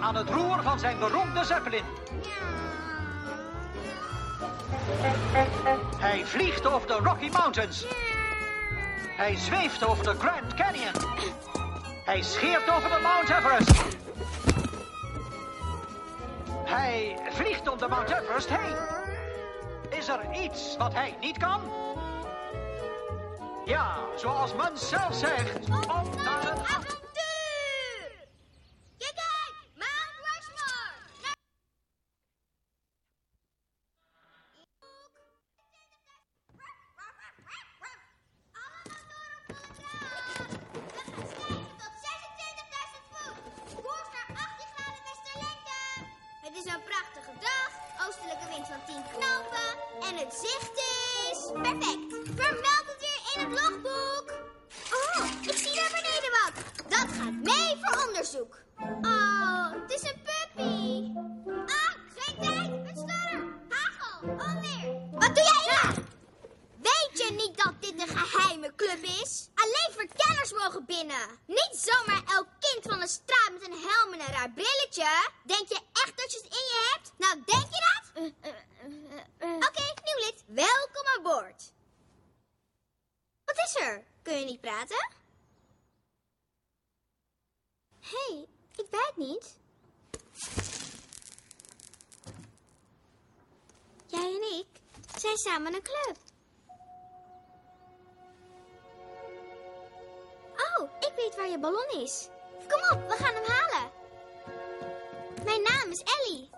aan het roer van zijn beroemde Zeppelin. Hij vliegt over de Rocky Mountains. Hij zweeft over de Grand Canyon. Hij scheert over de Mount Everest. Hij vliegt om de Mount Everest heen. Is er iets wat hij niet kan? Ja, zoals Muns zelf zegt, onderzoek! Samen een club. Oh, ik weet waar je ballon is. Kom op, we gaan hem halen. Mijn naam is Ellie.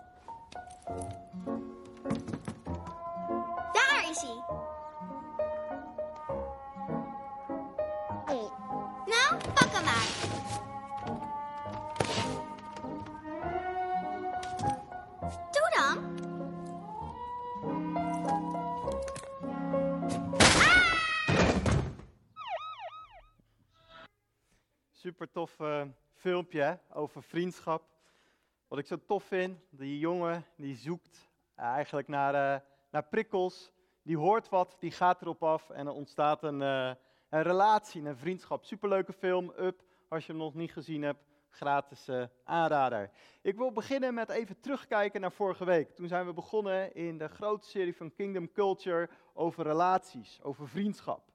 Super tof eh, filmpje over vriendschap. Wat ik zo tof vind, die jongen die zoekt eh, eigenlijk naar, eh, naar prikkels. Die hoort wat, die gaat erop af en er ontstaat een, een relatie, een vriendschap. Superleuke film, Up, als je hem nog niet gezien hebt, gratis aanrader. Ik wil beginnen met even terugkijken naar vorige week. Toen zijn we begonnen in de grote serie van Kingdom Culture over relaties, over vriendschap.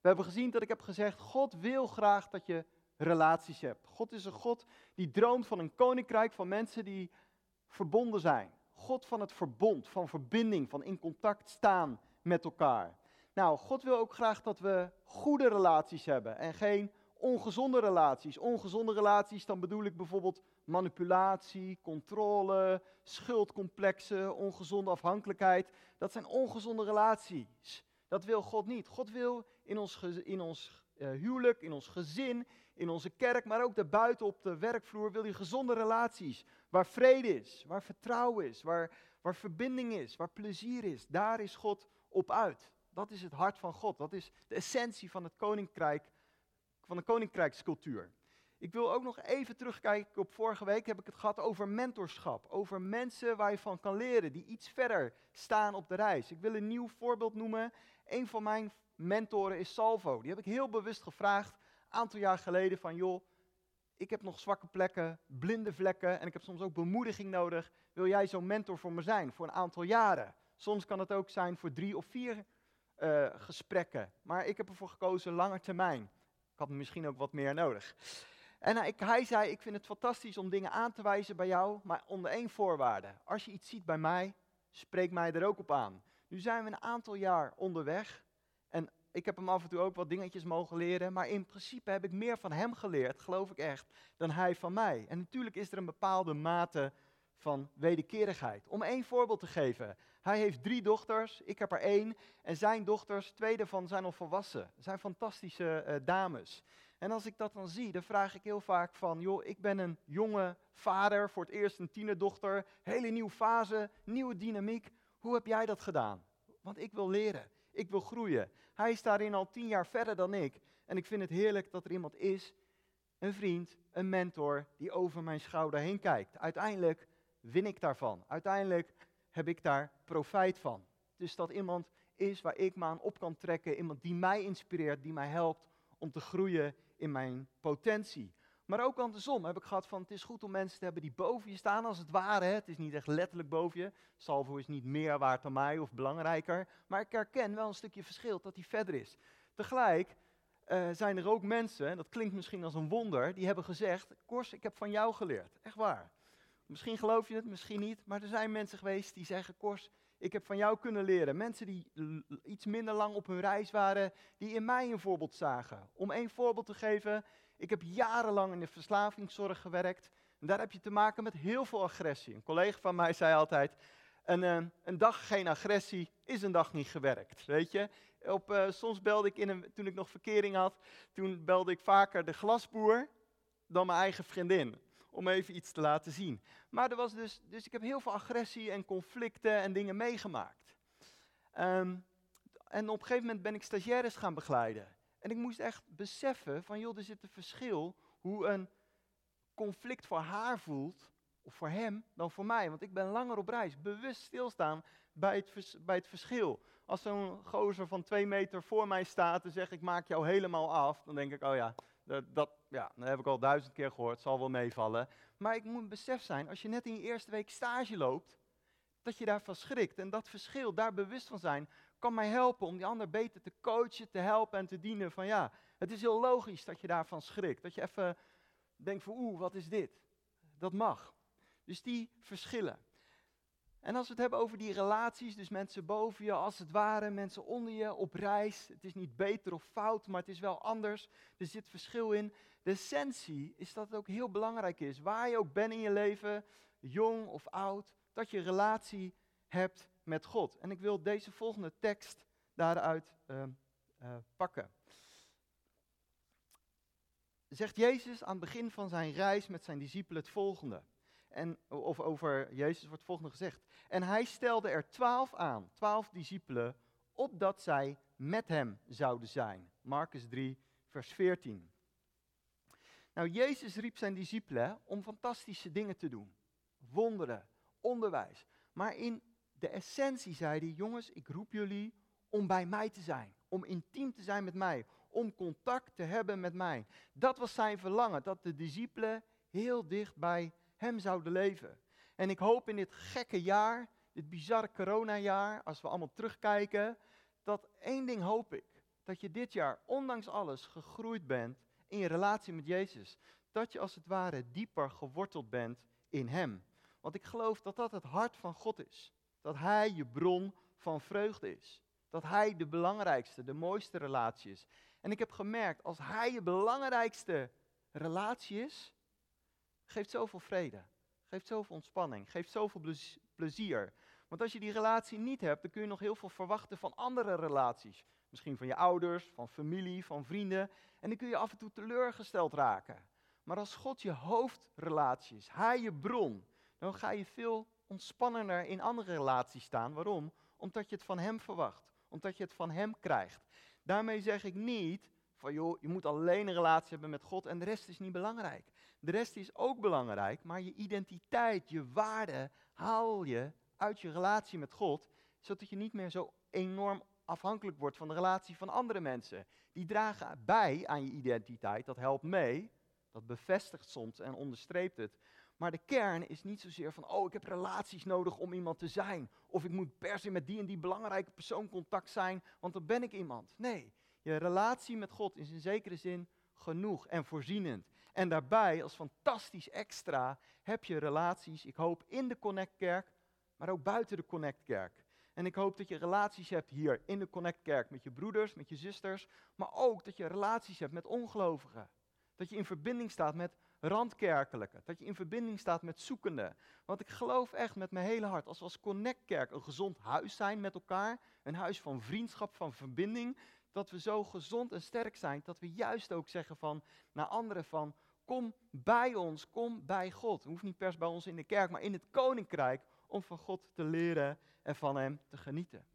We hebben gezien dat ik heb gezegd, God wil graag dat je relaties hebt. God is een God die droomt van een koninkrijk van mensen die verbonden zijn. God van het verbond, van verbinding, van in contact staan met elkaar. Nou, God wil ook graag dat we goede relaties hebben en geen ongezonde relaties. Ongezonde relaties, dan bedoel ik bijvoorbeeld manipulatie, controle, schuldcomplexen, ongezonde afhankelijkheid. Dat zijn ongezonde relaties. Dat wil God niet. God wil in ons, in ons eh, huwelijk, in ons gezin, in onze kerk, maar ook daarbuiten op de werkvloer, wil hij gezonde relaties. Waar vrede is, waar vertrouwen is, waar, waar verbinding is, waar plezier is. Daar is God op uit. Dat is het hart van God. Dat is de essentie van het koninkrijk, van de koninkrijkscultuur. Ik wil ook nog even terugkijken op vorige week heb ik het gehad over mentorschap. Over mensen waar je van kan leren, die iets verder staan op de reis. Ik wil een nieuw voorbeeld noemen. Een van mijn mentoren is Salvo. Die heb ik heel bewust gevraagd, aantal jaar geleden, van joh, ik heb nog zwakke plekken, blinde vlekken en ik heb soms ook bemoediging nodig. Wil jij zo'n mentor voor me zijn voor een aantal jaren? Soms kan het ook zijn voor drie of vier eh, gesprekken. Maar ik heb ervoor gekozen lange termijn. Ik had misschien ook wat meer nodig. En hij, zei, ik vind het fantastisch om dingen aan te wijzen bij jou, maar onder één voorwaarde. Als je iets ziet bij mij, spreek mij er ook op aan. Nu zijn we een aantal jaar onderweg ik heb hem af en toe ook wat dingetjes mogen leren, maar in principe heb ik meer van hem geleerd, geloof ik echt, dan hij van mij. En natuurlijk is er een bepaalde mate van wederkerigheid. Om één voorbeeld te geven. Hij heeft drie dochters, ik heb er één. En zijn dochters, twee daarvan zijn al volwassen. Zijn fantastische eh, dames. En als ik dat dan zie, dan vraag ik heel vaak van, joh, ik ben een jonge vader, voor het eerst een tienerdochter, hele nieuwe fase, nieuwe dynamiek. Hoe heb jij dat gedaan? Want ik wil leren, ik wil groeien. Hij is daarin al tien jaar verder dan ik. En ik vind het heerlijk dat er iemand is, een vriend, een mentor, die over mijn schouder heen kijkt. Uiteindelijk win ik daarvan. Uiteindelijk heb ik daar profijt van. Dus dat iemand is waar ik me aan op kan trekken, iemand die mij inspireert, die mij helpt om te groeien in mijn potentie. Maar ook andersom heb ik gehad van het is goed om mensen te hebben die boven je staan als het ware. Het is niet echt letterlijk boven je. Salvo is niet meer waard dan mij of belangrijker. Maar ik herken wel een stukje verschil dat hij verder is. Tegelijk eh, zijn er ook mensen, en dat klinkt misschien als een wonder, die hebben gezegd, Kors, ik heb van jou geleerd. Echt waar. Misschien geloof je het, misschien niet, maar er zijn mensen geweest die zeggen, Kors, ik heb van jou kunnen leren. Mensen die iets minder lang op hun reis waren, die in mij een voorbeeld zagen. Om één voorbeeld te geven, ik heb jarenlang in de verslavingszorg gewerkt. En daar heb je te maken met heel veel agressie. Een collega van mij zei altijd, een, eh, een dag geen agressie is een dag niet gewerkt. Weet je, op, uh, soms belde ik in een, toen ik nog verkering had, toen belde ik vaker de glasboer dan mijn eigen vriendin. Om even iets te laten zien. Maar er was dus, dus ik heb heel veel agressie en conflicten en dingen meegemaakt. Ehm, en op een gegeven moment ben ik stagiaires gaan begeleiden. En ik moest echt beseffen van, joh, er zit een verschil hoe een conflict voor haar voelt, of voor hem, dan voor mij. Want ik ben langer op reis, bewust stilstaan bij het, bij het verschil. Als zo'n gozer van twee meter voor mij staat en zegt, ik maak jou helemaal af, dan denk ik, oh ja, dat, dat, ja, dat heb ik al duizend keer gehoord, zal wel meevallen. Maar ik moet besef zijn, als je net in je eerste week stage loopt, dat je daarvan schrikt. En dat verschil, daar bewust van zijn, kan mij helpen om die ander beter te coachen, te helpen en te dienen. Van ja, het is heel logisch dat je daarvan schrikt. Dat je even denkt van oeh, wat is dit? Dat mag. Dus die verschillen. En als we het hebben over die relaties, dus mensen boven je, als het ware, mensen onder je, op reis. Het is niet beter of fout, maar het is wel anders. Er zit verschil in. De essentie is dat het ook heel belangrijk is, waar je ook bent in je leven, jong of oud, dat je relatie hebt met God. En ik wil deze volgende tekst daaruit uh, uh, pakken. Zegt Jezus aan het begin van zijn reis met zijn discipelen het volgende. En, of over Jezus wordt het volgende gezegd. En hij stelde er twaalf aan, twaalf discipelen, opdat zij met hem zouden zijn. Marcus 3, vers 14. Nou, Jezus riep zijn discipelen om fantastische dingen te doen. Wonderen, onderwijs. Maar in de essentie zei hij, jongens, ik roep jullie om bij mij te zijn. Om intiem te zijn met mij. Om contact te hebben met mij. Dat was zijn verlangen, dat de discipelen heel dicht bij hem zouden leven. En ik hoop in dit gekke jaar, dit bizarre coronajaar, als we allemaal terugkijken, dat één ding hoop ik. Dat je dit jaar, ondanks alles, gegroeid bent in je relatie met Jezus. Dat je als het ware dieper geworteld bent in Hem. Want ik geloof dat dat het hart van God is. Dat Hij je bron van vreugde is. Dat Hij de belangrijkste, de mooiste relatie is. En ik heb gemerkt, als Hij je belangrijkste relatie is, geeft zoveel vrede, geeft zoveel ontspanning, geeft zoveel plezier. Want als je die relatie niet hebt, dan kun je nog heel veel verwachten van andere relaties. Misschien van je ouders, van familie, van vrienden. En dan kun je af en toe teleurgesteld raken. Maar als God je hoofdrelatie is, Hij je bron, dan ga je veel ontspannender in andere relaties staan. Waarom? Omdat je het van Hem verwacht. Omdat je het van Hem krijgt. Daarmee zeg ik niet van joh, je moet alleen een relatie hebben met God en de rest is niet belangrijk. De rest is ook belangrijk, maar je identiteit, je waarde haal je uit je relatie met God, zodat je niet meer zo enorm afhankelijk wordt van de relatie van andere mensen. Die dragen bij aan je identiteit, dat helpt mee, dat bevestigt soms en onderstreept het. Maar de kern is niet zozeer van, oh, ik heb relaties nodig om iemand te zijn. Of ik moet per se met die en die belangrijke persoon contact zijn, want dan ben ik iemand. Nee, je relatie met God is in zekere zin genoeg en voorzienend. En daarbij, als fantastisch extra, heb je relaties, ik hoop, in de Connectkerk, maar ook buiten de Connectkerk. En ik hoop dat je relaties hebt hier in de Connectkerk met je broeders, met je zusters, maar ook dat je relaties hebt met ongelovigen. Dat je in verbinding staat met randkerkelijke. Dat je in verbinding staat met zoekenden. Want ik geloof echt met mijn hele hart, als we als Connectkerk een gezond huis zijn met elkaar, een huis van vriendschap, van verbinding, dat we zo gezond en sterk zijn, dat we juist ook zeggen van, naar anderen van, kom bij ons, kom bij God. Het hoeft niet pers bij ons in de kerk, maar in het koninkrijk, om van God te leren en van Hem te genieten.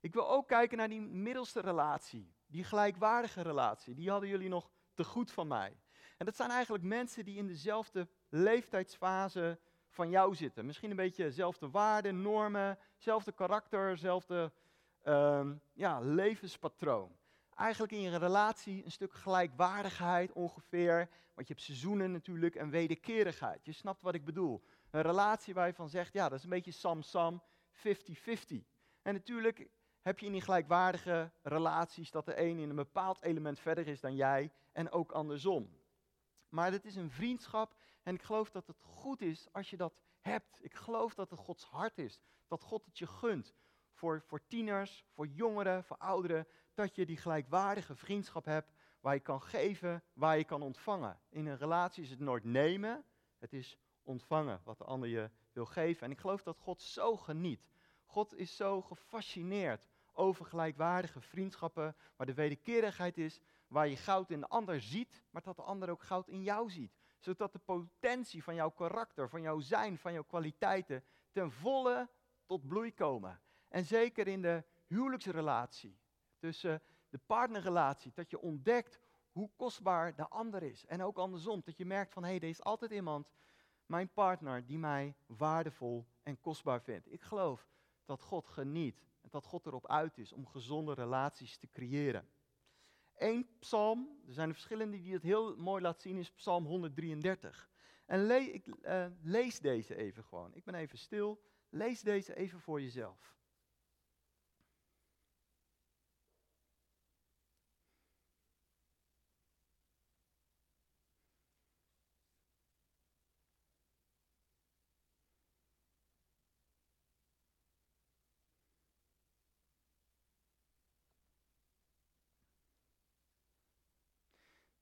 Ik wil ook kijken naar die middelste relatie, die gelijkwaardige relatie. Die hadden jullie nog te goed van mij. En dat zijn eigenlijk mensen die in dezelfde leeftijdsfase van jou zitten. Misschien een beetje dezelfde waarden, normen, zelfde karakter, zelfde Ehm, ja, levenspatroon. eigenlijk in je relatie een stuk gelijkwaardigheid ongeveer. Want je hebt seizoenen natuurlijk en wederkerigheid. Je snapt wat ik bedoel. Een relatie waar je van zegt, ja, dat is een beetje sam-sam, 50-50. En natuurlijk heb je in die gelijkwaardige relaties dat de een in een bepaald element verder is dan jij en ook andersom. Maar het is een vriendschap en ik geloof dat het goed is als je dat hebt. Ik geloof dat het Gods hart is, dat God het je gunt. Voor, voor tieners, voor jongeren, voor ouderen, dat je die gelijkwaardige vriendschap hebt waar je kan geven, waar je kan ontvangen. In een relatie is het nooit nemen, het is ontvangen wat de ander je wil geven. En ik geloof dat God zo geniet. God is zo gefascineerd over gelijkwaardige vriendschappen, waar de wederkerigheid is, waar je goud in de ander ziet, maar dat de ander ook goud in jou ziet. Zodat de potentie van jouw karakter, van jouw zijn, van jouw kwaliteiten ten volle tot bloei komen. En zeker in de huwelijksrelatie, tussen de partnerrelatie, dat je ontdekt hoe kostbaar de ander is. En ook andersom, dat je merkt van hé, hey, er is altijd iemand, mijn partner, die mij waardevol en kostbaar vindt. Ik geloof dat God geniet en dat God erop uit is om gezonde relaties te creëren. Eén psalm, er zijn er verschillende die het heel mooi laat zien, is psalm 133. En ik, uh, lees deze even gewoon. Ik ben even stil. Lees deze even voor jezelf.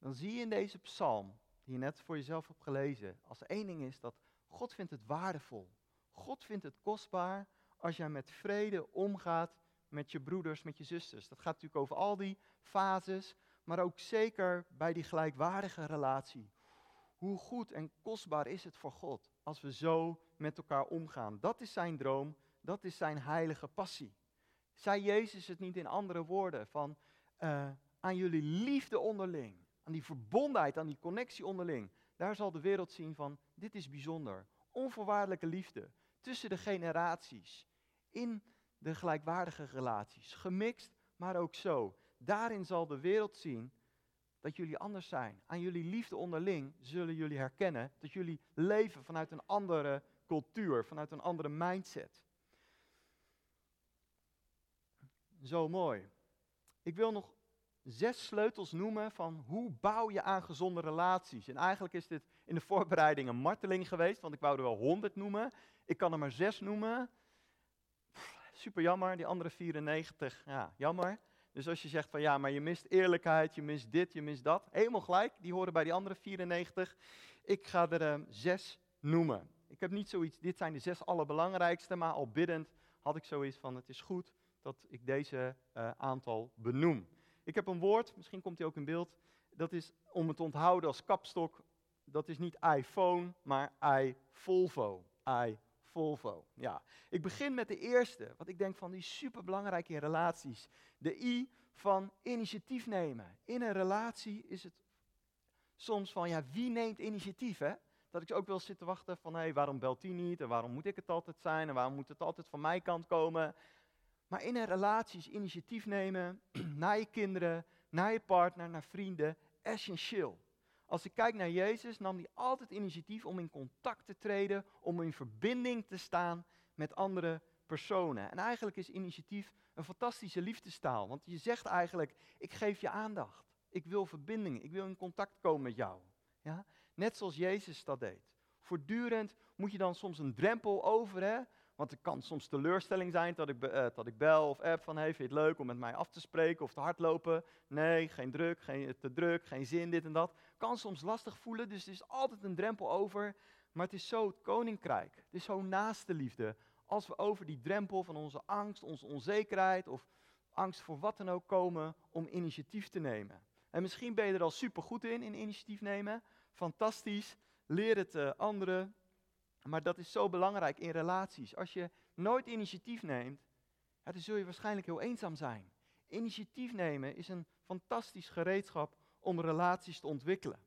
Dan zie je in deze psalm, die je net voor jezelf hebt gelezen, als één ding is dat God vindt het waardevol. God vindt het kostbaar als jij met vrede omgaat met je broeders, met je zusters. Dat gaat natuurlijk over al die fases, maar ook zeker bij die gelijkwaardige relatie. Hoe goed en kostbaar is het voor God als we zo met elkaar omgaan? Dat is zijn droom, dat is zijn heilige passie. Zei Jezus het niet in andere woorden van uh, aan jullie liefde onderling? Aan die verbondenheid, aan die connectie onderling. Daar zal de wereld zien van, dit is bijzonder. Onvoorwaardelijke liefde tussen de generaties, in de gelijkwaardige relaties, gemixt, maar ook zo. Daarin zal de wereld zien dat jullie anders zijn. Aan jullie liefde onderling zullen jullie herkennen dat jullie leven vanuit een andere cultuur, vanuit een andere mindset. Zo mooi. Ik wil nog zes sleutels noemen van hoe bouw je aan gezonde relaties. En eigenlijk is dit in de voorbereiding een marteling geweest, want ik wou er wel honderd noemen. Ik kan er maar zes noemen. super jammer, die andere 94, ja, jammer. Dus als je zegt van ja, maar je mist eerlijkheid, je mist dit, je mist dat. Helemaal gelijk, die horen bij die andere 94. Ik ga er um, zes noemen. Ik heb niet zoiets, dit zijn de zes allerbelangrijkste, maar al biddend had ik zoiets van het is goed dat ik deze uh, aantal benoem. Ik heb een woord, misschien komt hij ook in beeld. Dat is om het te onthouden als kapstok. Dat is niet iPhone, maar iVolvo. iVolvo. Ja. Ik begin met de eerste, wat ik denk van die super belangrijk in relaties. De I van initiatief nemen. In een relatie is het soms van, ja, wie neemt initiatief, hè? Dat ik ook wel zit te wachten van, hé, hey, waarom belt die niet? En waarom moet ik het altijd zijn? En waarom moet het altijd van mijn kant komen? Maar in een relatie is initiatief nemen naar je kinderen, naar je partner, naar vrienden, essentieel. Als ik kijk naar Jezus, nam hij altijd initiatief om in contact te treden, om in verbinding te staan met andere personen. En eigenlijk is initiatief een fantastische liefdestaal, want je zegt eigenlijk, ik geef je aandacht. Ik wil verbinding, ik wil in contact komen met jou. Ja? Net zoals Jezus dat deed. Voortdurend moet je dan soms een drempel over, hè? Want het kan soms teleurstelling zijn dat ik, uh, dat ik bel of app van, hey, vind je het leuk om met mij af te spreken of te hardlopen? Nee, geen druk, geen, te druk, geen zin, dit en dat. Kan soms lastig voelen, dus er is altijd een drempel over. Maar het is zo het koninkrijk. Het is zo naaste liefde. Als we over die drempel van onze angst, onze onzekerheid of angst voor wat dan ook komen om initiatief te nemen. En misschien ben je er al super goed in, in initiatief nemen. Fantastisch. Leer het uh, anderen. Maar dat is zo belangrijk in relaties. Als je nooit initiatief neemt, dan zul je waarschijnlijk heel eenzaam zijn. Initiatief nemen is een fantastisch gereedschap om relaties te ontwikkelen.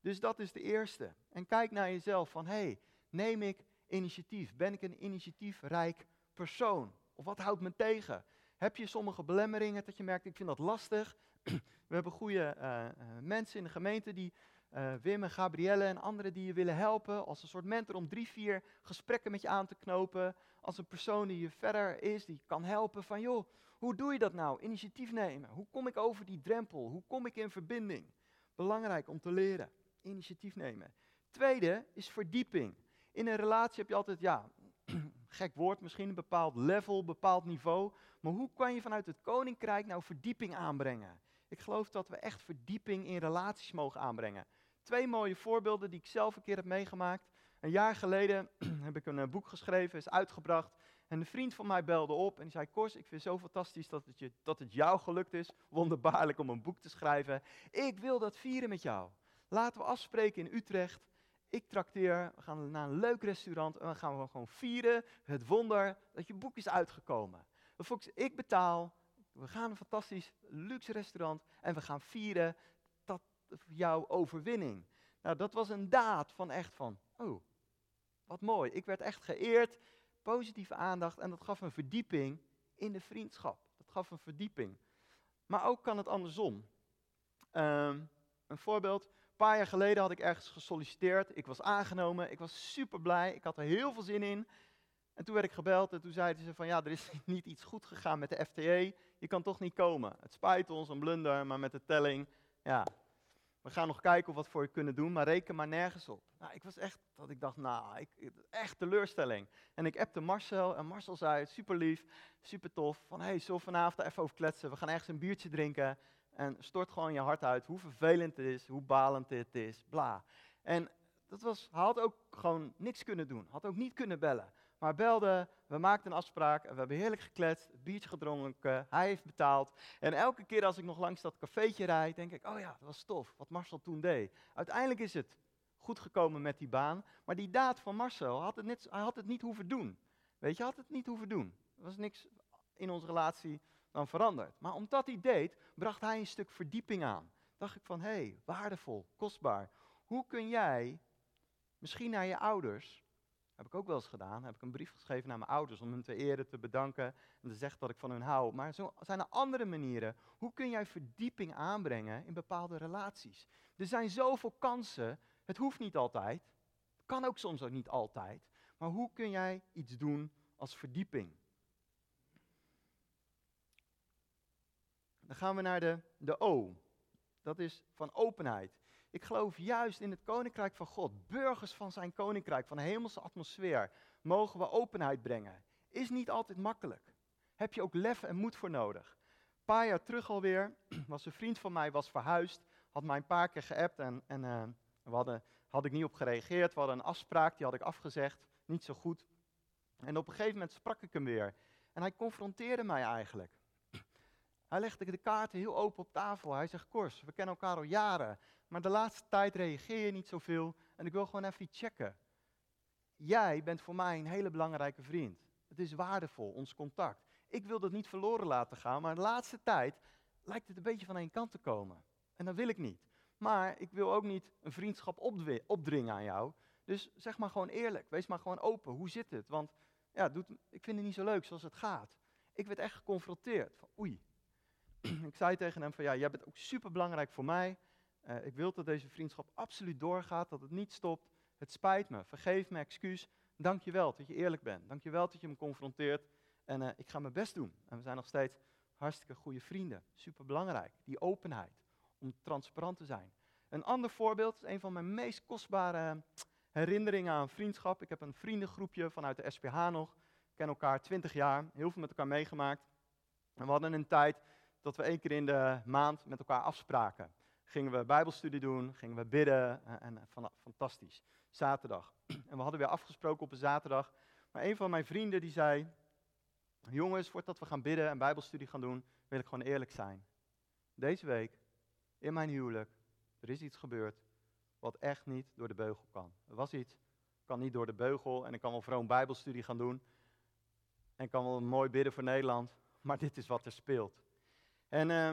Dus dat is de eerste. En kijk naar jezelf van, hé, hey, neem ik initiatief? Ben ik een initiatiefrijk persoon? Of wat houdt me tegen? Heb je sommige belemmeringen dat je merkt, ik vind dat lastig. We hebben goede eh, eh, mensen in de gemeente die eh, Wim en Gabrielle en anderen die je willen helpen. Als een soort mentor om drie, vier gesprekken met je aan te knopen. Als een persoon die je verder is, die kan helpen van joh, hoe doe je dat nou? Initiatief nemen. Hoe kom ik over die drempel? Hoe kom ik in verbinding? Belangrijk om te leren. Initiatief nemen. Tweede is verdieping. In een relatie heb je altijd, ja, gek woord misschien, een bepaald level, bepaald niveau. Maar hoe kan je vanuit het koninkrijk nou verdieping aanbrengen? Ik geloof dat we echt verdieping in relaties mogen aanbrengen. Twee mooie voorbeelden die ik zelf een keer heb meegemaakt. Een jaar geleden heb ik een eh, boek geschreven, is uitgebracht. En een vriend van mij belde op en zei: Kors, ik vind het zo fantastisch dat het, je, dat het jou gelukt is. Wonderbaarlijk om een boek te schrijven. Ik wil dat vieren met jou. Laten we afspreken in Utrecht. Ik trakteer, we gaan naar een leuk restaurant en dan gaan we gewoon vieren het wonder dat je boek is uitgekomen. Ik betaal, we gaan een fantastisch luxe restaurant en we gaan vieren jouw overwinning. Nou, dat was een daad van echt van, oh, wat mooi. Ik werd echt geëerd, positieve aandacht en dat gaf een verdieping in de vriendschap. Dat gaf een verdieping. Maar ook kan het andersom. Ehm, een voorbeeld, een paar jaar geleden had ik ergens gesolliciteerd. Ik was aangenomen. Ik was super blij. Ik had er heel veel zin in. En toen werd ik gebeld en toen zeiden ze van ja, er is niet iets goed gegaan met de FTE. Je kan toch niet komen. Het spijt ons, een blunder, maar met de telling, ja, we gaan nog kijken of we wat voor je kunnen doen, maar reken maar nergens op. Nou, ik was echt, dat ik dacht, nou, ik, echt teleurstelling. En ik appte Marcel en Marcel zei, super lief, super tof, van hey, zullen we vanavond even over kletsen? We gaan ergens een biertje drinken en stort gewoon je hart uit hoe vervelend het is, hoe balend het is, bla. En dat was, hij had ook gewoon niks kunnen doen, had ook niet kunnen bellen. Maar belde, we maakten een afspraak en we hebben heerlijk gekletst, biertje gedronken, hij heeft betaald. En elke keer als ik nog langs dat cafeetje rijd, denk ik, oh ja, dat was tof, wat Marcel toen deed. Uiteindelijk is het goed gekomen met die baan, maar die daad van Marcel, had het net, hij had het niet hoeven doen. Weet je, had het niet hoeven doen. Er was niks in onze relatie dan veranderd. Maar omdat hij deed, bracht hij een stuk verdieping aan. Dacht ik van, hé, hey, waardevol, kostbaar. Hoe kun jij, misschien naar je ouders, heb ik ook wel eens gedaan, heb ik een brief geschreven naar mijn ouders om hen te eren, te bedanken en te zeggen dat ik van hun hou. Maar zo zijn er andere manieren. Hoe kun jij verdieping aanbrengen in bepaalde relaties? Er zijn zoveel kansen, het hoeft niet altijd, het kan ook soms ook niet altijd. Maar hoe kun jij iets doen als verdieping? Dan gaan we naar de, de O. Dat is van openheid. Ik geloof juist in het koninkrijk van God, burgers van zijn koninkrijk, van de hemelse atmosfeer, mogen we openheid brengen. Is niet altijd makkelijk. Heb je ook lef en moed voor nodig. Een paar jaar terug alweer was een vriend van mij was verhuisd, had mij een paar keer geappt en, en uh, we hadden, had ik niet op gereageerd. We hadden een afspraak, die had ik afgezegd, niet zo goed. En op een gegeven moment sprak ik hem weer en hij confronteerde mij eigenlijk. Hij legde de kaarten heel open op tafel. Hij zegt, Kors, we kennen elkaar al jaren, maar de laatste tijd reageer je niet zoveel en ik wil gewoon even iets checken. Jij bent voor mij een hele belangrijke vriend. Het is waardevol, ons contact. Ik wil dat niet verloren laten gaan, maar de laatste tijd lijkt het een beetje van één kant te komen. En dat wil ik niet. Maar ik wil ook niet een vriendschap opdringen aan jou. Dus zeg maar gewoon eerlijk, wees maar gewoon open. Hoe zit het? Want ja, doet, ik vind het niet zo leuk zoals het gaat. Ik werd echt geconfronteerd. Van, oei, ik zei tegen hem van ja, jij bent ook super belangrijk voor mij. Uh, ik wil dat deze vriendschap absoluut doorgaat, dat het niet stopt. Het spijt me, vergeef me, excuus. Dank je wel dat je eerlijk bent. Dank je wel dat je me confronteert. En uh, ik ga mijn best doen. En we zijn nog steeds hartstikke goede vrienden. Super belangrijk, die openheid, om transparant te zijn. Een ander voorbeeld, is een van mijn meest kostbare herinneringen aan vriendschap. Ik heb een vriendengroepje vanuit de SPH nog. We kennen elkaar 20 jaar, heel veel met elkaar meegemaakt. En we hadden een tijd dat we één keer in de maand met elkaar afspraken. Gingen we bijbelstudie doen, gingen we bidden en, en van, fantastisch. Zaterdag. En we hadden weer afgesproken op een zaterdag. Maar een van mijn vrienden die zei, jongens, voordat we gaan bidden en bijbelstudie gaan doen, wil ik gewoon eerlijk zijn. Deze week, in mijn huwelijk, er is iets gebeurd wat echt niet door de beugel kan. Er was iets, kan niet door de beugel en ik kan wel vroom bijbelstudie gaan doen. En kan wel mooi bidden voor Nederland, maar dit is wat er speelt. En uh,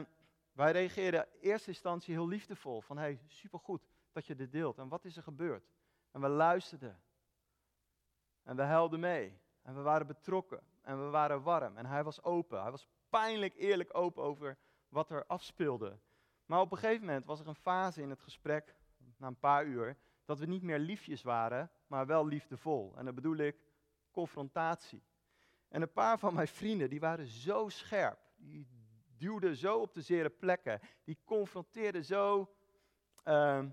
wij reageerden in eerste instantie heel liefdevol. Van, hey, supergoed dat je dit deelt. En wat is er gebeurd? En we luisterden. En we huilden mee. En we waren betrokken. En we waren warm. En hij was open. Hij was pijnlijk eerlijk open over wat er afspeelde. Maar op een gegeven moment was er een fase in het gesprek, na een paar uur, dat we niet meer liefjes waren, maar wel liefdevol. En dan bedoel ik confrontatie. En een paar van mijn vrienden, die waren zo scherp. Die duwden zo op de zere plekken. Die confronteerden zo. ehm,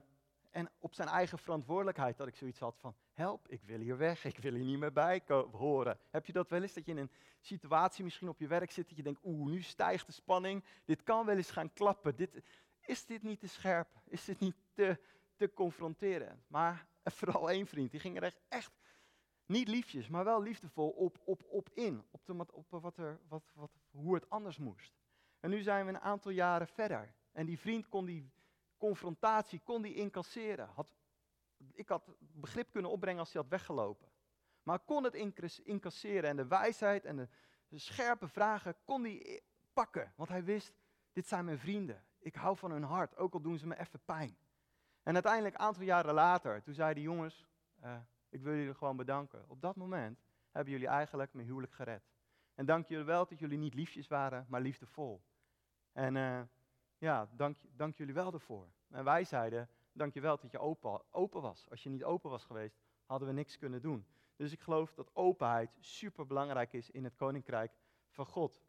en op zijn eigen verantwoordelijkheid dat ik zoiets had van, help, ik wil hier weg, ik wil hier niet meer bij horen. Heb je dat wel eens, dat je in een situatie misschien op je werk zit, dat je denkt, oeh, nu stijgt de spanning, dit kan wel eens gaan klappen. Dit, is dit niet te scherp? Is dit niet te, te confronterend? Maar vooral één vriend, die ging er echt, echt niet liefjes, maar wel liefdevol op, op, op in, op, de, op wat er, wat, wat, hoe het anders moest. En nu zijn we een aantal jaren verder. En die vriend kon die confrontatie kon die incasseren. Had, ik had begrip kunnen opbrengen als hij had weggelopen. Maar kon het incasseren en de wijsheid en de, scherpe vragen kon hij pakken. Want hij wist, dit zijn mijn vrienden. Ik hou van hun hart, ook al doen ze me even pijn. En uiteindelijk, een aantal jaren later, toen zei die jongens, eh, ik wil jullie gewoon bedanken. Op dat moment hebben jullie eigenlijk mijn huwelijk gered. En dank jullie wel dat jullie niet liefjes waren, maar liefdevol. En eh, ja, dank, dank jullie wel ervoor. En wij zeiden, dank je wel dat je open, open was. Als je niet open was geweest, hadden we niks kunnen doen. Dus ik geloof dat openheid super belangrijk is in het koninkrijk van God.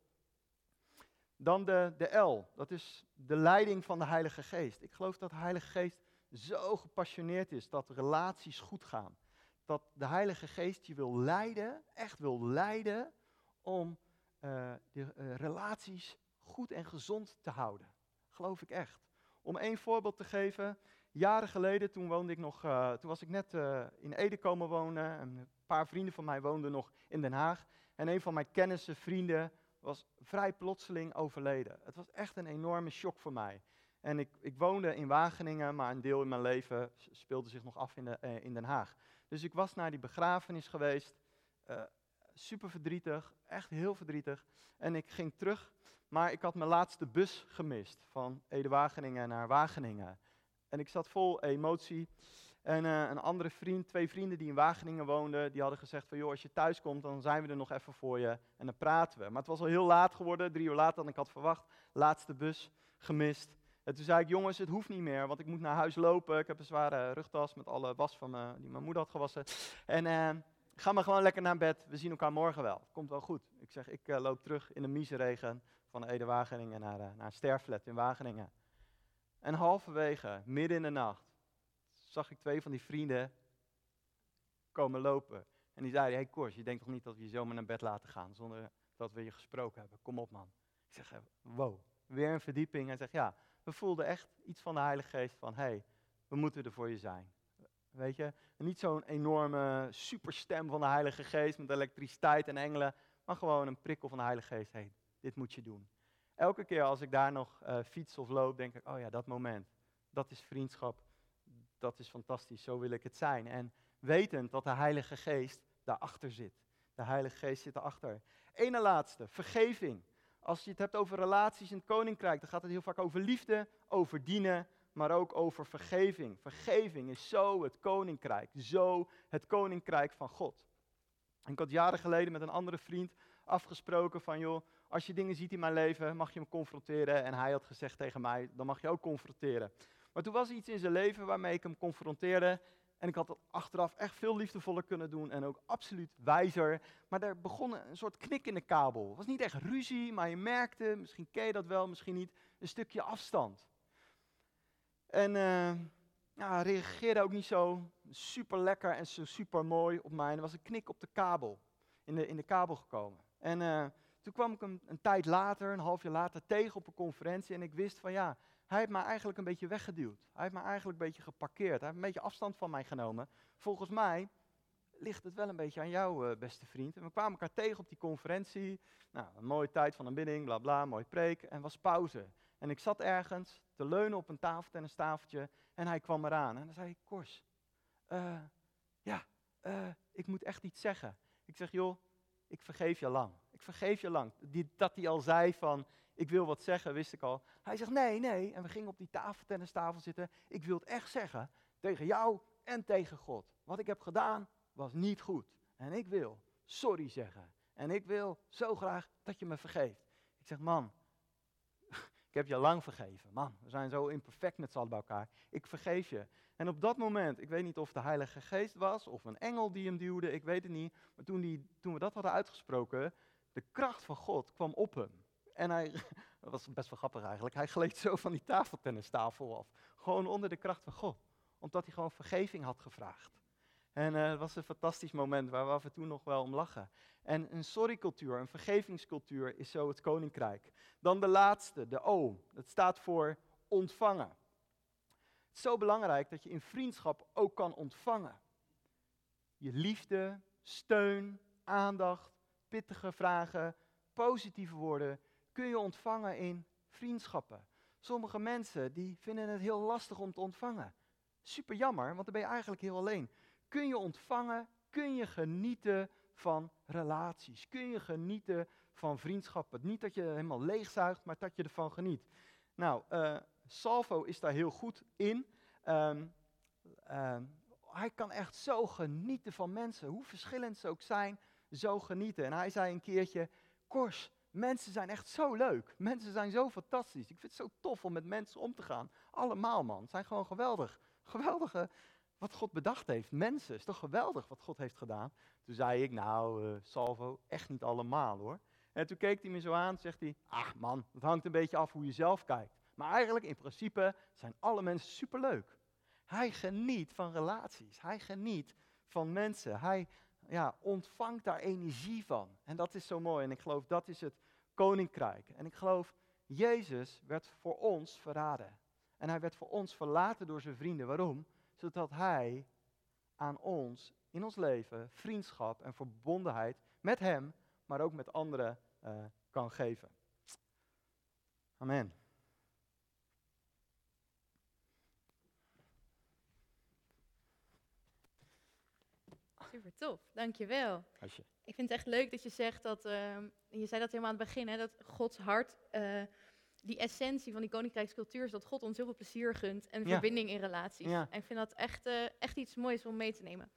Dan de, de L, dat is de leiding van de Heilige Geest. Ik geloof dat de Heilige Geest zo gepassioneerd is dat relaties goed gaan. Dat de Heilige Geest je wil leiden, echt wil leiden, om eh, de eh, relaties goed en gezond te houden. Geloof ik echt. Om één voorbeeld te geven, jaren geleden, toen, woonde ik nog, eh, toen was ik net eh, in Ede komen wonen. En een paar vrienden van mij woonden nog in Den Haag. En een van mijn kennissen, vrienden, was vrij plotseling overleden. Het was echt een enorme shock voor mij. En ik, ik woonde in Wageningen, maar een deel in mijn leven speelde zich nog af in, eh, in Den Haag. Dus ik was naar die begrafenis geweest. super verdrietig, echt heel verdrietig. En ik ging terug, maar ik had mijn laatste bus gemist van Ede-Wageningen naar Wageningen. En ik zat vol emotie. En eh, een andere vriend, twee vrienden die in Wageningen woonden, die hadden gezegd van joh, als je thuis komt, dan zijn we er nog even voor je en dan praten we. Maar het was al heel laat geworden, drie uur later dan ik had verwacht. Laatste bus gemist. En toen zei ik, jongens, het hoeft niet meer, want ik moet naar huis lopen. Ik heb een zware rugtas met alle was van die mijn moeder had gewassen. En eh, ga maar gewoon lekker naar bed, we zien elkaar morgen wel. Komt wel goed. Ik zeg, ik eh, loop terug in de miseregen van Ede-Wageningen naar, eh, naar een sterflet in Wageningen. En halverwege, midden in de nacht, zag ik twee van die vrienden komen lopen. En die zeiden, hey Kors, je denkt toch niet dat we je zomaar naar bed laten gaan zonder dat we je gesproken hebben? Kom op man. Ik zeg, eh, wow, weer een verdieping. Hij zegt, ja, we voelden echt iets van de Heilige Geest van, hey, we moeten er voor je zijn. Weet je, niet zo'n enorme superstem van de Heilige Geest met elektriciteit en engelen, maar gewoon een prikkel van de Heilige Geest. hey, dit moet je doen. Elke keer als ik daar nog eh, fiets of loop, denk ik, oh ja, dat moment, dat is vriendschap, dat is fantastisch, zo wil ik het zijn. En wetend dat de Heilige Geest daarachter zit. De Heilige Geest zit erachter. Ene laatste, vergeving. Als je het hebt over relaties in het koninkrijk, dan gaat het heel vaak over liefde, over dienen, maar ook over vergeving. Vergeving is zo het koninkrijk, zo het koninkrijk van God. Ik had jaren geleden met een andere vriend afgesproken van, joh, als je dingen ziet in mijn leven, mag je hem confronteren. En hij had gezegd tegen mij, dan mag je ook confronteren. Maar toen was er iets in zijn leven waarmee ik hem confronteerde. En ik had dat achteraf echt veel liefdevoller kunnen doen en ook absoluut wijzer. Maar er begon een soort knik in de kabel. Het was niet echt ruzie, maar je merkte, misschien ken je dat wel, misschien niet, een stukje afstand. En eh ja, reageerde ook niet zo super lekker en zo super mooi op mij. En er was een knik op de kabel, in de, in de kabel gekomen. En eh, toen kwam ik hem een tijd later, een half jaar later, tegen op een conferentie. En ik wist van ja, hij heeft mij eigenlijk een beetje weggeduwd. Hij heeft mij eigenlijk een beetje geparkeerd. Hij heeft een beetje afstand van mij genomen. Volgens mij ligt het wel een beetje aan jou, eh, beste vriend. En we kwamen elkaar tegen op die conferentie. Nou, een mooie tijd van aanbidding, bla bla, mooi preek. En was pauze. En ik zat ergens te leunen op een tafeltennistafeltje. En hij kwam eraan. En dan zei ik, Kors, eh, ja, eh, ik moet echt iets zeggen. Ik zeg, joh, ik vergeef je lang. Ik vergeef je lang. Die, dat hij al zei van, ik wil wat zeggen, wist ik al. Hij zegt, nee, nee. En we gingen op die tafeltennistafel zitten. Ik wil het echt zeggen, tegen jou en tegen God. Wat ik heb gedaan, was niet goed. En ik wil sorry zeggen. En ik wil zo graag dat je me vergeeft. Ik zeg, man, ik heb je lang vergeven. Man, we zijn zo imperfect met z'n allen bij elkaar. Ik vergeef je. En op dat moment, ik weet niet of de Heilige Geest was of een engel die hem duwde, ik weet het niet. Maar toen, die, toen we dat hadden uitgesproken, de kracht van God kwam op hem. En hij, dat was best wel grappig eigenlijk, hij gleed zo van die tafeltennistafel af. Gewoon onder de kracht van God. Omdat hij gewoon vergeving had gevraagd. En uh, het was een fantastisch moment waar we af en toe nog wel om lachen. En een sorry-cultuur, een vergevingscultuur is zo het koninkrijk. Dan de laatste, de O. Dat staat voor ontvangen. Het is zo belangrijk dat je in vriendschap ook kan ontvangen. Je liefde, steun, aandacht, pittige vragen, positieve woorden kun je ontvangen in vriendschappen. Sommige mensen die vinden het heel lastig om te ontvangen. Super jammer, want dan ben je eigenlijk heel alleen. Kun je ontvangen, kun je genieten van relaties. Kun je genieten van vriendschappen. Niet dat je helemaal leegzuigt, maar dat je ervan geniet. Nou, uh, Salvo is daar heel goed in. Um, um, hij kan echt zo genieten van mensen, hoe verschillend ze ook zijn, zo genieten. En hij zei een keertje, Kors, mensen zijn echt zo leuk. Mensen zijn zo fantastisch. Ik vind het zo tof om met mensen om te gaan. Allemaal man, zijn gewoon geweldig. Geweldige, wat God bedacht heeft. Mensen, is toch geweldig wat God heeft gedaan. Toen zei ik, nou uh, Salvo, echt niet allemaal hoor. En toen keek hij me zo aan, zegt hij, ach man, het hangt een beetje af hoe je zelf kijkt. Maar eigenlijk in principe zijn alle mensen superleuk. Hij geniet van relaties. Hij geniet van mensen. Hij ja, ontvangt daar energie van. En dat is zo mooi. En ik geloof dat is het koninkrijk. En ik geloof, Jezus werd voor ons verraden. En hij werd voor ons verlaten door zijn vrienden. Waarom? Zodat hij aan ons in ons leven vriendschap en verbondenheid met hem, maar ook met anderen uh, kan geven. Amen. Super tof, dankjewel. Alsje. Ik vind het echt leuk dat je zegt dat, uh, je zei dat helemaal aan het begin, hè, dat Gods hart, uh, die essentie van die koninkrijkscultuur is dat God ons heel veel plezier gunt en Ja. verbinding in relaties. Ja. En ik vind dat echt, uh, echt iets moois om mee te nemen.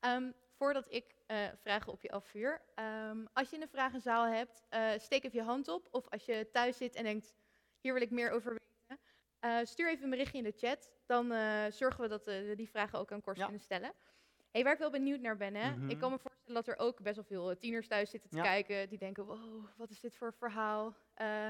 Ehm, voordat ik uh, vragen op je afvuur, um, als je een vragenzaal hebt, steek even je hand op. Of als je thuis zit en denkt, hier wil ik meer over weten, stuur even een berichtje in de chat. Dan zorgen we dat we die vragen ook aan Kors Ja. kunnen stellen. Hey, waar ik wel benieuwd naar ben, hè? Mhm. ik kan me voorstellen dat er ook best wel veel eh, tieners thuis zitten te Ja. kijken. Die denken, wow, wat is dit voor verhaal? Eh,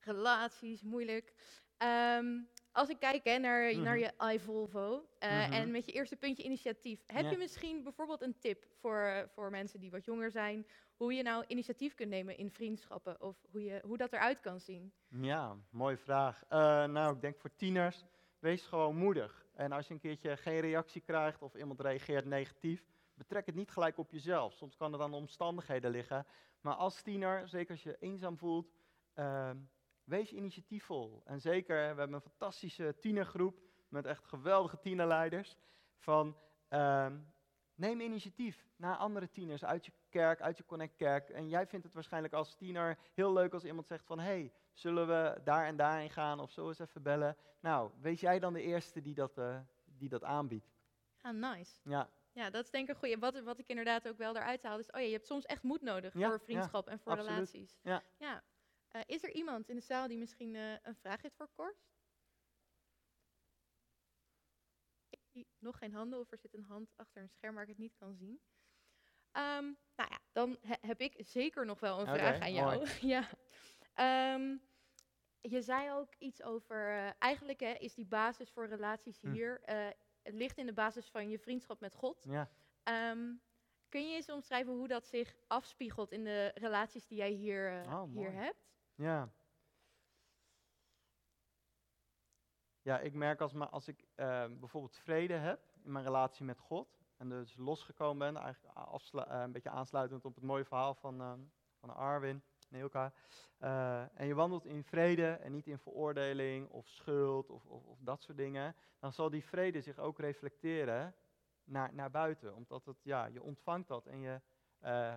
relaties, moeilijk. Ehm, als ik kijk hè, naar, Mhm. naar je iVolvo eh, Mhm. en met je eerste puntje initiatief. Heb Ja. je misschien bijvoorbeeld een tip voor, voor mensen die wat jonger zijn? Hoe je nou initiatief kunt nemen in vriendschappen of hoe, je, hoe dat eruit kan zien? Ja, mooie vraag. Nou, ik denk voor tieners, wees gewoon moedig. En als je een keertje geen reactie krijgt of iemand reageert negatief, betrek het niet gelijk op jezelf. Soms kan het aan omstandigheden liggen. Maar als tiener, zeker als je eenzaam voelt, ehm, wees initiatiefvol. En zeker, we hebben een fantastische tienergroep met echt geweldige tienerleiders. Van, ehm, neem initiatief naar andere tieners uit je kerk, uit je Connect kerk. En jij vindt het waarschijnlijk als tiener heel leuk als iemand zegt van, hey, zullen we daar en daarheen gaan of zo eens even bellen. Nou, wees jij dan de eerste die dat, eh, die dat aanbiedt. Ah, nice. Ja, Ja, dat is denk ik een goeie. Wat, wat ik inderdaad ook wel eruit haal, is, oh ja, je hebt soms echt moed nodig Ja, voor vriendschap en voor absoluut. relaties. Ja. ja. Eh, is er iemand in de zaal die misschien eh, een vraag heeft voor Kors? Ik zie nog geen handen of er zit een hand achter een scherm waar ik het niet kan zien. Ehm, nou ja, dan he- heb ik zeker nog wel een vraag aan jou. mooi. ja. Ehm, je zei ook iets over, eh, eigenlijk hè, is die basis voor relaties Hm. hier, eh, het ligt in de basis van je vriendschap met God. ja. Ehm, kun je eens omschrijven hoe dat zich afspiegelt in de relaties die jij hier, eh, Oh, hier hebt? Ja. Ja, ik merk als, als ik bijvoorbeeld vrede heb in mijn relatie met God en dus losgekomen ben, eigenlijk eh, een beetje aansluitend op het mooie verhaal van, ehm, van Arwin en eh, en je wandelt in vrede en niet in veroordeling of schuld of, of, of dat soort dingen, dan zal die vrede zich ook reflecteren naar, naar buiten. Omdat het, ja, je ontvangt dat en je, eh,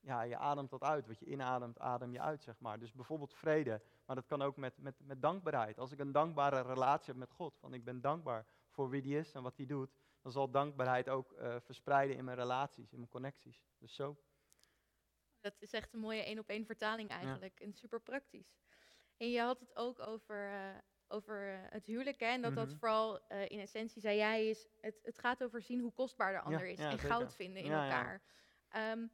ja, je ademt dat uit. Wat je inademt, adem je uit, zeg maar. Dus bijvoorbeeld vrede, maar dat kan ook met, met, met dankbaarheid. Als ik een dankbare relatie heb met God, van ik ben dankbaar voor wie die is en wat hij doet, dan zal dankbaarheid ook eh, verspreiden in mijn relaties, in mijn connecties. Dus zo. Dat is echt een mooie één op één vertaling eigenlijk. En super praktisch. En je had het ook over, eh, over eh, het huwelijk. Hè? En dat dat Mhm. vooral in essentie, zei jij, is het, het gaat over zien hoe kostbaar de ander is. ja, en zeker. goud vinden in elkaar. Ehm,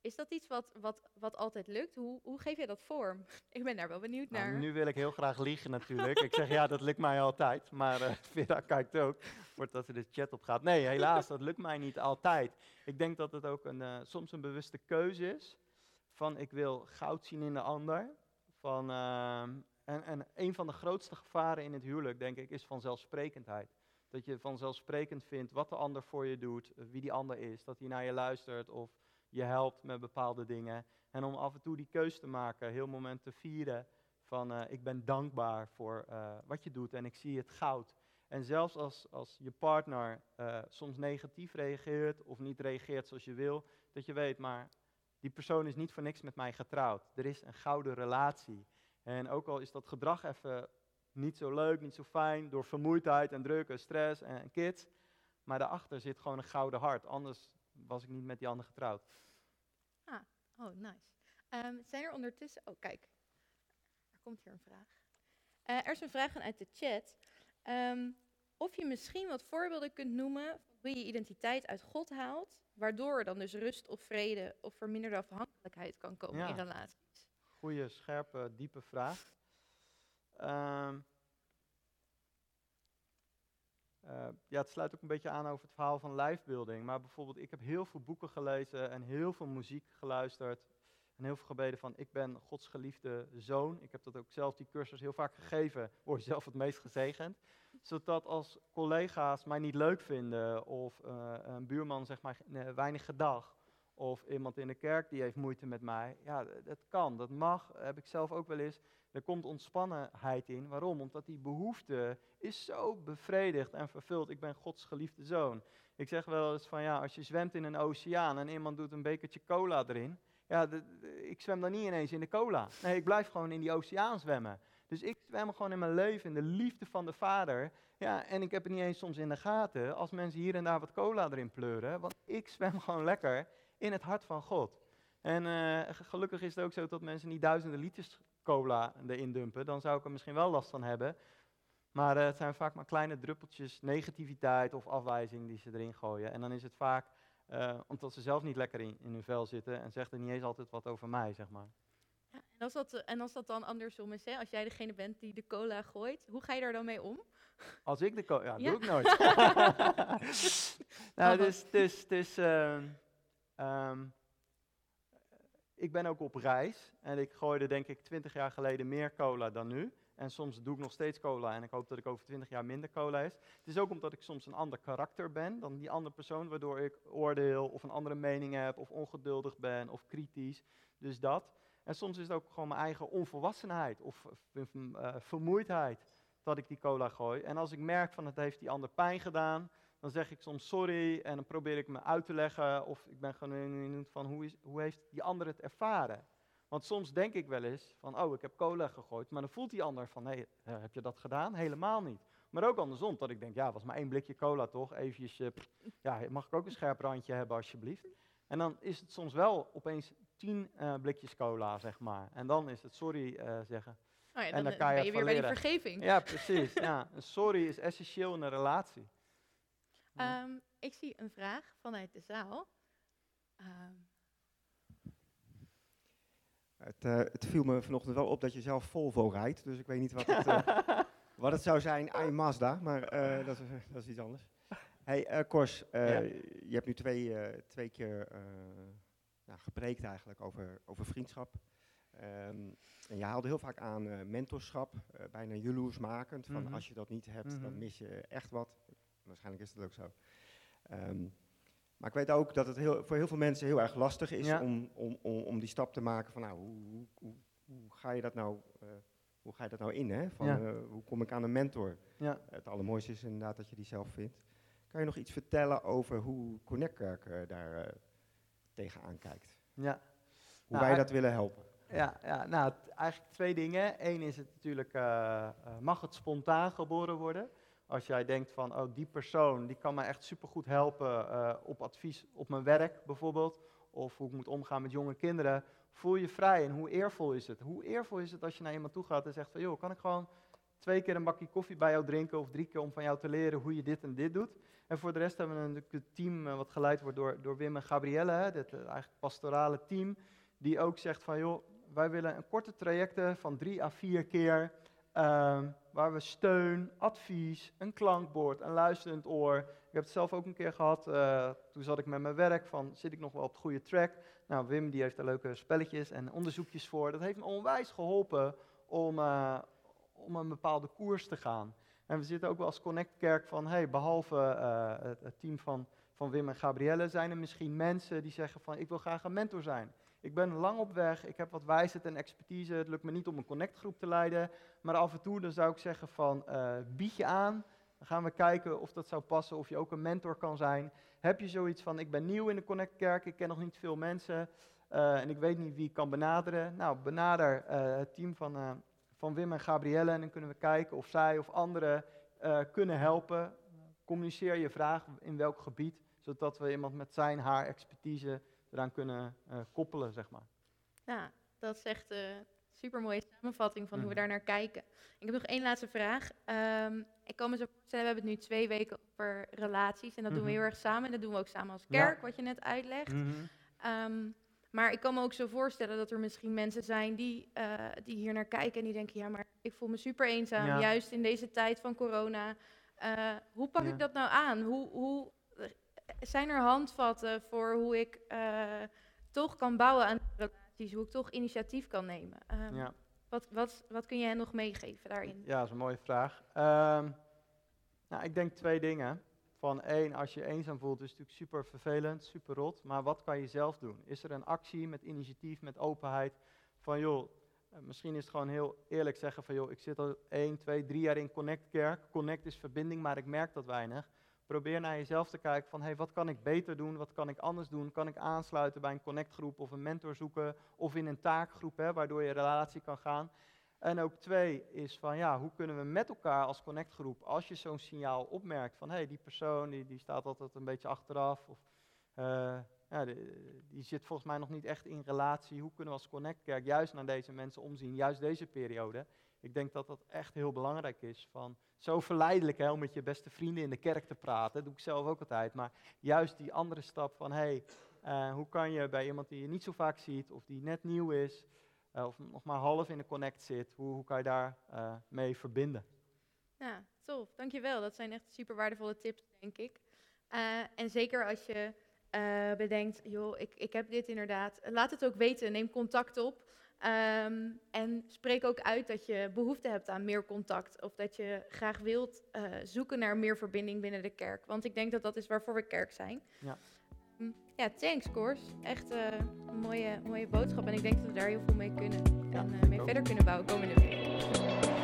is dat iets wat, wat, wat altijd lukt? Hoe, hoe geef je dat vorm? Ik ben daar wel benieuwd Nou, naar. nu wil ik heel graag liegen natuurlijk. ik zeg ja, dat lukt mij altijd. Maar eh Vera kijkt ook, voordat ze de chat op gaat. Nee, helaas, dat lukt mij niet altijd. Ik denk dat het ook een, eh, soms een bewuste keuze is. Van ik wil goud zien in de ander. Van, ehm, en, en een van de grootste gevaren in het huwelijk, denk ik, is vanzelfsprekendheid. Dat je vanzelfsprekend vindt wat de ander voor je doet, wie die ander is. Dat hij naar je luistert of je helpt met bepaalde dingen. En om af en toe die keus te maken, heel moment te vieren van eh, ik ben dankbaar voor eh, wat je doet en ik zie het goud. En zelfs als, als je partner eh, soms negatief reageert of niet reageert zoals je wil, dat je weet, maar die persoon is niet voor niks met mij getrouwd. Er is een gouden relatie. En ook al is dat gedrag even niet zo leuk, niet zo fijn, door vermoeidheid en druk en stress en, en kids, maar daarachter zit gewoon een gouden hart. Anders was ik niet met die ander getrouwd. Oh, nice. Ehm, zijn er ondertussen... Oh, kijk. Er komt hier een vraag. Eh, er is een vraag vanuit de chat. Ehm, of je misschien wat voorbeelden kunt noemen van hoe je je identiteit uit God haalt, waardoor er dan dus rust of vrede of verminderde afhankelijkheid kan komen Ja. in relaties. Goeie, scherpe, diepe vraag. Ehm, eh, ja, het sluit ook een beetje aan over het verhaal van lijfbeelding. Maar bijvoorbeeld, ik heb heel veel boeken gelezen en heel veel muziek geluisterd. En heel veel gebeden van, ik ben Gods geliefde zoon. Ik heb dat ook zelf, die cursus, heel vaak gegeven. Word zelf het meest gezegend. Zodat als collega's mij niet leuk vinden, of eh, een buurman zegt maar eh, weinig gedag, of iemand in de kerk die heeft moeite met mij. Ja, dat kan, dat mag, heb ik zelf ook wel eens. Er komt ontspannenheid in. Waarom? Omdat die behoefte is zo bevredigd en vervuld. Ik ben Gods geliefde zoon. Ik zeg wel eens van ja, als je zwemt in een oceaan en iemand doet een bekertje cola erin. Ja, ik zwem dan niet ineens in de cola. Nee, ik blijf gewoon in die oceaan zwemmen. Dus ik zwem gewoon in mijn leven in de liefde van de Vader. Ja, en ik heb het niet eens soms in de gaten als mensen hier en daar wat cola erin pleuren. Want ik zwem gewoon lekker in het hart van God. En eh, gelukkig is het ook zo dat mensen niet duizenden liters cola erin dumpen. Dan zou ik er misschien wel last van hebben. Maar eh, het zijn vaak maar kleine druppeltjes negativiteit of afwijzing die ze erin gooien. En dan is het vaak eh, omdat ze zelf niet lekker in, in hun vel zitten en zegt er niet eens altijd wat over mij, zeg maar. Ja, en, als dat, en als dat dan andersom is, hè, als jij degene bent die de cola gooit, hoe ga je daar dan mee om? Als ik de cola... Ja, Ja. doe ik nooit. nou, dus, dus, dus ehm, ik ben ook op reis en ik gooide denk ik twintig jaar geleden meer cola dan nu. En soms doe ik nog steeds cola en ik hoop dat ik over twintig jaar minder cola is. Het is ook omdat ik soms een ander karakter ben dan die andere persoon, waardoor ik oordeel of een andere mening heb of ongeduldig ben of kritisch. Dus dat. En soms is het ook gewoon mijn eigen onvolwassenheid of eh, vermoeidheid dat ik die cola gooi. En als ik merk van het heeft die ander pijn gedaan, dan zeg ik soms sorry en dan probeer ik me uit te leggen of ik ben gewoon benieuwd van hoe, is, hoe heeft die ander het ervaren. Want soms denk ik wel eens van oh ik heb cola gegooid, maar dan voelt die ander van hé, hey, heb je dat gedaan? Helemaal niet. Maar ook andersom, dat ik denk ja was maar één blikje cola toch, eventjes, eh, ja mag ik ook een scherp randje hebben alsjeblieft. En dan is het soms wel opeens tien eh, blikjes cola zeg maar. En dan is het sorry eh, zeggen. Oh ja, En dan, dan eh, kan je ben je weer bij die vergeving. Ja, precies. ja. Een sorry is essentieel in een relatie. Ja. Ehm, ik zie een vraag vanuit de zaal. Ehm, Het, eh, het viel me vanochtend wel op dat je zelf Volvo rijdt, dus ik weet niet wat het, eh, wat het zou zijn aan je Mazda, maar eh, dat, is, dat is iets anders. Hey eh, Kors, eh, Ja. je hebt nu twee, eh, twee keer eh nou, gepreekt eigenlijk over, over vriendschap. Ehm, en je haalde heel vaak aan eh, mentorschap, eh, bijna jaloersmakend, van Mhm. als je dat niet hebt, dan Mhm. mis je echt wat. Waarschijnlijk is dat ook zo. Ehm, maar ik weet ook dat het heel, voor heel veel mensen heel erg lastig is Ja. om, om, om, om die stap te maken van nou, hoe, hoe, hoe, ga je dat nou, eh, hoe ga je dat nou in? Hè? Van, Ja. eh, hoe kom ik aan een mentor? Ja. Het allermooiste is inderdaad dat je die zelf vindt. Kan je nog iets vertellen over hoe Connectkerk eh, daar eh, tegenaan kijkt? Ja. Hoe Nou, wij dat willen helpen? Ja, ja, nou, eigenlijk twee dingen. Eén is het natuurlijk, mag het spontaan geboren worden? Als jij denkt van, oh, die persoon, die kan me echt supergoed helpen eh, op advies op mijn werk bijvoorbeeld. of hoe ik moet omgaan met jonge kinderen, voel je vrij. En hoe eervol is het? Hoe eervol is het als je naar iemand toe gaat en zegt van, joh, kan ik gewoon twee keer een bakje koffie bij jou drinken of drie keer om van jou te leren hoe je dit en dit doet? En voor de rest hebben we een team eh, wat geleid wordt door, door Wim en Gabrielle, hè, uh, eigenlijk pastorale team, die ook zegt van, joh, wij willen een korte trajecten van drie à vier keer, um, waar we steun, advies, een klankbord, een luisterend oor. Ik heb het zelf ook een keer gehad, uh, toen zat ik met mijn werk van, zit ik nog wel op het goede track? Nou, Wim die heeft er leuke spelletjes en onderzoekjes voor. Dat heeft me onwijs geholpen om, uh, om een bepaalde koers te gaan. En we zitten ook wel als Connect Kerk van, hey, behalve het, het, team van, van Wim en Gabrielle, zijn er misschien mensen die zeggen van, ik wil graag een mentor zijn. Ik ben lang op weg, ik heb wat wijsheid en expertise, het lukt me niet om een connectgroep te leiden, maar af en toe dan zou ik zeggen van, uh, bied je aan, dan gaan we kijken of dat zou passen, of je ook een mentor kan zijn. Heb je zoiets van, ik ben nieuw in de Connect Kerk, ik ken nog niet veel mensen uh, en ik weet niet wie ik kan benaderen. Nou, benader uh, het team van, van Wim en Gabrielle en dan kunnen we kijken of zij of anderen kunnen helpen. Communiceer je vraag in welk gebied, zodat we iemand met zijn, haar expertise eraan kunnen uh, koppelen, zeg maar. Ja, dat is echt een super mooie samenvatting van mm. hoe we daar naar kijken. Ik heb nog één laatste vraag. Um, ik kan me zo voorstellen, we hebben het nu twee weken over relaties en dat mm -hmm. doen we heel erg samen. En dat doen we ook samen als kerk, ja. wat je net uitlegt. Mm -hmm. um, maar ik kan me ook zo voorstellen dat er misschien mensen zijn die, uh, die hier naar kijken en die denken, ja, maar ik voel me super eenzaam, ja. juist in deze tijd van corona. Uh, hoe pak ja. ik dat nou aan? Hoe, hoe zijn er handvatten voor hoe ik uh, toch kan bouwen aan relaties, hoe ik toch initiatief kan nemen? Um, ja. wat, wat, wat kun je hen nog meegeven daarin? Ja, dat is een mooie vraag. Um, nou, ik denk twee dingen. Van één, als je eenzaam voelt, is het natuurlijk super vervelend, super rot. Maar wat kan je zelf doen? Is er een actie met initiatief, met openheid? Van joh, misschien is het gewoon heel eerlijk zeggen van joh, ik zit al één, twee, drie jaar in Connect Kerk. Connect is verbinding, maar ik merk dat weinig. Probeer naar jezelf te kijken van, hey, wat kan ik beter doen? Wat kan ik anders doen? Kan ik aansluiten bij een connectgroep of een mentor zoeken? Of in een taakgroep, hè, waardoor je relatie kan gaan. En ook twee is van, ja, hoe kunnen we met elkaar als connectgroep, als je zo'n signaal opmerkt van, hey, die persoon die, die staat altijd een beetje achteraf. Of, uh, ja, die, die zit volgens mij nog niet echt in relatie. Hoe kunnen we als connectkerk juist naar deze mensen omzien, juist deze periode? Ik denk dat dat echt heel belangrijk is. Van, zo verleidelijk hè, om met je beste vrienden in de kerk te praten. Dat doe ik zelf ook altijd. Maar juist die andere stap van, hey, uh, hoe kan je bij iemand die je niet zo vaak ziet, of die net nieuw is, uh, of nog maar half in de connect zit, hoe, hoe kan je daar uh, mee verbinden? Ja, tof. Dankjewel. Dat zijn echt super waardevolle tips, denk ik. en zeker als je bedenkt, joh, ik, ik heb dit inderdaad. Laat het ook weten. Neem contact op. Um, en spreek ook uit dat je behoefte hebt aan meer contact. Of dat je graag wilt uh, zoeken naar meer verbinding binnen de kerk. Want ik denk dat dat is waarvoor we kerk zijn. Ja, um, ja thanks Koers. Echt uh, een mooie, mooie boodschap. En ik denk dat we daar heel veel mee kunnen. Ja, en uh, mee ook. verder kunnen bouwen komende week.